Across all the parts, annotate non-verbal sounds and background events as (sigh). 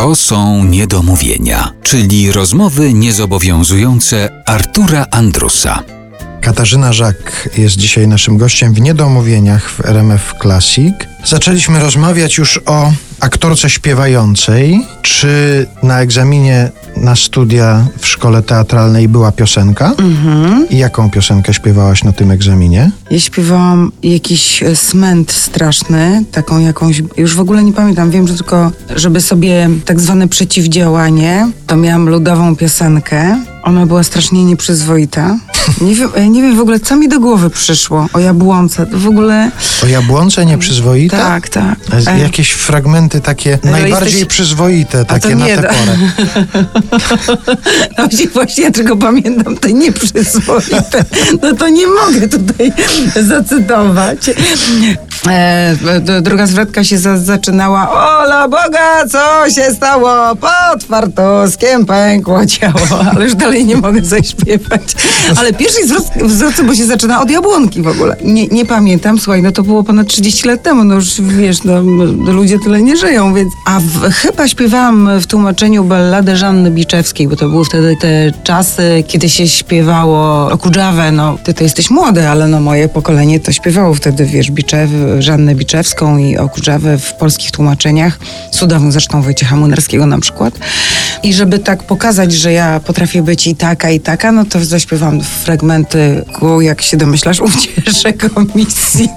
To są niedomówienia, czyli rozmowy niezobowiązujące Artura Andrusa. Katarzyna Żak jest dzisiaj naszym gościem w Niedomówieniach w RMF Classic. Zaczęliśmy rozmawiać już o aktorce śpiewającej. Czy na egzaminie na studia w szkole teatralnej była piosenka? I jaką piosenkę śpiewałaś na tym egzaminie? Ja śpiewałam jakiś e, smęt straszny, taką jakąś, już w ogóle nie pamiętam, wiem, że tylko, żeby sobie tak zwane przeciwdziałanie, to miałam ludową piosenkę. Ona była strasznie nieprzyzwoita. Nie wiem, nie wiem w ogóle, co mi do głowy przyszło o jabłonce. To w ogóle... O jabłonce nieprzyzwoite? Tak, tak. E, E, Jakieś fragmenty takie najbardziej jesteś- przyzwoite, takie na tę da. porę. (laughs) No właśnie, ja tylko pamiętam te nieprzyzwoite. No to nie mogę tutaj zacytować. E, druga zwrotka się za, zaczynała Boga, co się stało? Pod fartuskiem pękło ciało. (laughs) Ale już dalej nie mogę zaśpiewać. Ale pierwszy zwrot, zwrot bo się zaczyna od jabłonki w ogóle. Nie, nie pamiętam, słuchaj, no to było ponad 30 lat temu, no już wiesz, no, ludzie tyle nie żyją, więc... A w, chyba śpiewałam w tłumaczeniu balladę Żanny Biczewskiej, bo to były wtedy te czasy, kiedy się śpiewało Okudżawę, no ty to jesteś młody, ale no moje pokolenie to śpiewało wtedy, wiesz, Biczew, Żannę Biczewską i Okudżawę w polskich tłumaczeniach, cudownych zresztą Wojciecha Młynarskiego na przykład. I żeby tak pokazać, że ja potrafię być i taka, i taka, no to zaśpiewam fragmenty ku, jak się domyślasz, (laughs) ucieszę komisji,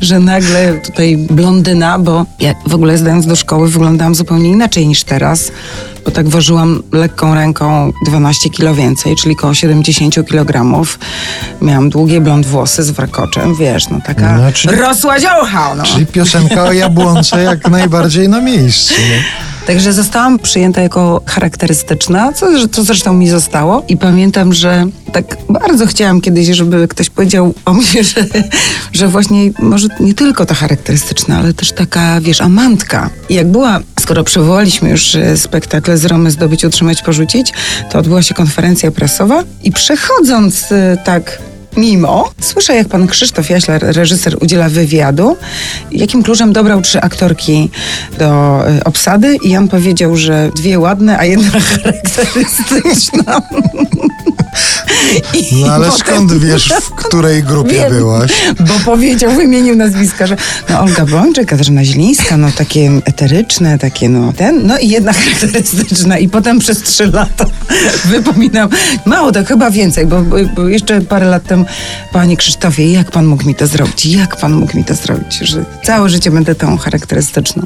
że nagle tutaj blondyna, bo ja w ogóle zdając do szkoły wyglądałam zupełnie inaczej niż teraz, bo tak ważyłam lekką ręką 12 kilo więcej, czyli około 70 kg. Miałam długie blond włosy z warkoczem, wiesz, no taka No, czyli- rosła dziołcha, no. Czyli piosenka o jabłonce jak najbardziej na miejscu. nie? Także zostałam przyjęta jako charakterystyczna, co, co zresztą mi zostało. I pamiętam, że tak bardzo chciałam kiedyś, żeby ktoś powiedział o mnie, (laughs) że, że właśnie może nie tylko ta charakterystyczna, ale też taka, wiesz, amantka. I jak była, skoro przywołaliśmy już e, spektakl z Romy Zdobyć, Utrzymać, Porzucić, to odbyła się konferencja prasowa i przechodząc e, tak Mimo, słyszę jak pan Krzysztof Jaślar, reżyser, udziela wywiadu, jakim kluczem dobrał trzy aktorki do y, obsady i on powiedział, że dwie ładne, a jedna (laughs) charakterystyczna. I No ale potem- skąd wiesz, w (laughs) której grupie Wiem, byłaś? Bo powiedział, wymienił nazwiska, że no Olga Bączek, Katarzyna Zielińska, no takie eteryczne, takie no ten, no i jedna (laughs) charakterystyczna i potem przez trzy lata (laughs) wypominam, mało tak chyba więcej, bo, bo, bo jeszcze parę lat temu, panie Krzysztofie, jak pan mógł mi to zrobić? Jak pan mógł mi to zrobić? Że całe życie będę tą charakterystyczną.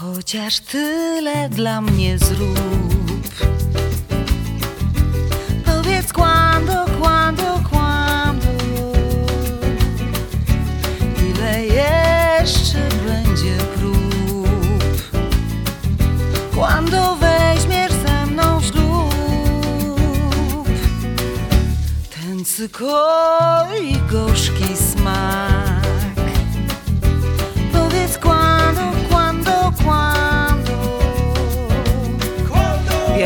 Chociaż tyle dla mnie zrób. Powiedz quando, quando, quando. Ile jeszcze będzie prób? Quando weźmiesz ze mną ślub? Ten cykoli gorzki smak.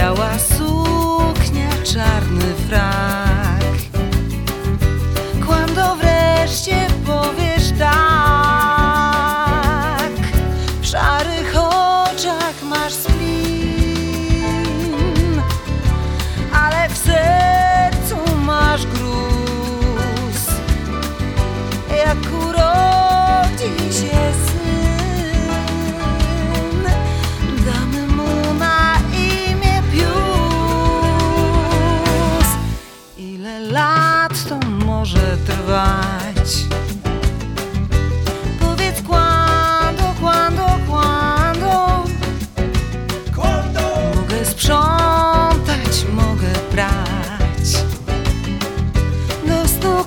Biała suknia, czarny frak. Quando wreszcie powiesz tak. W szarych lat to może trwać. Powiedz kłando, kłando, kłando. Mogę sprzątać, mogę prać. Do stu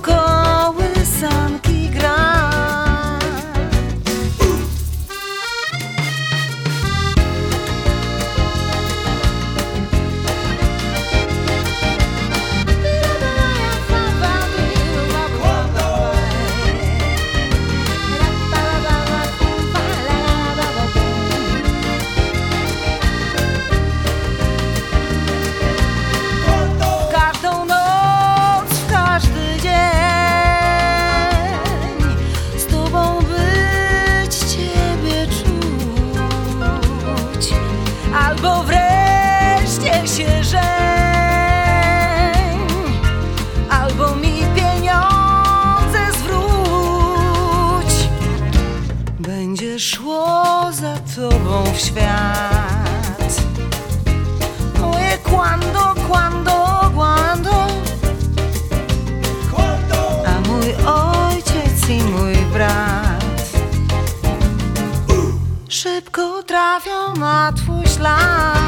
szybko trafią na twój ślad.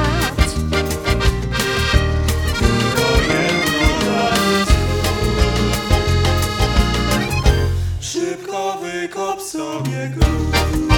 Szybko wykop sobie grób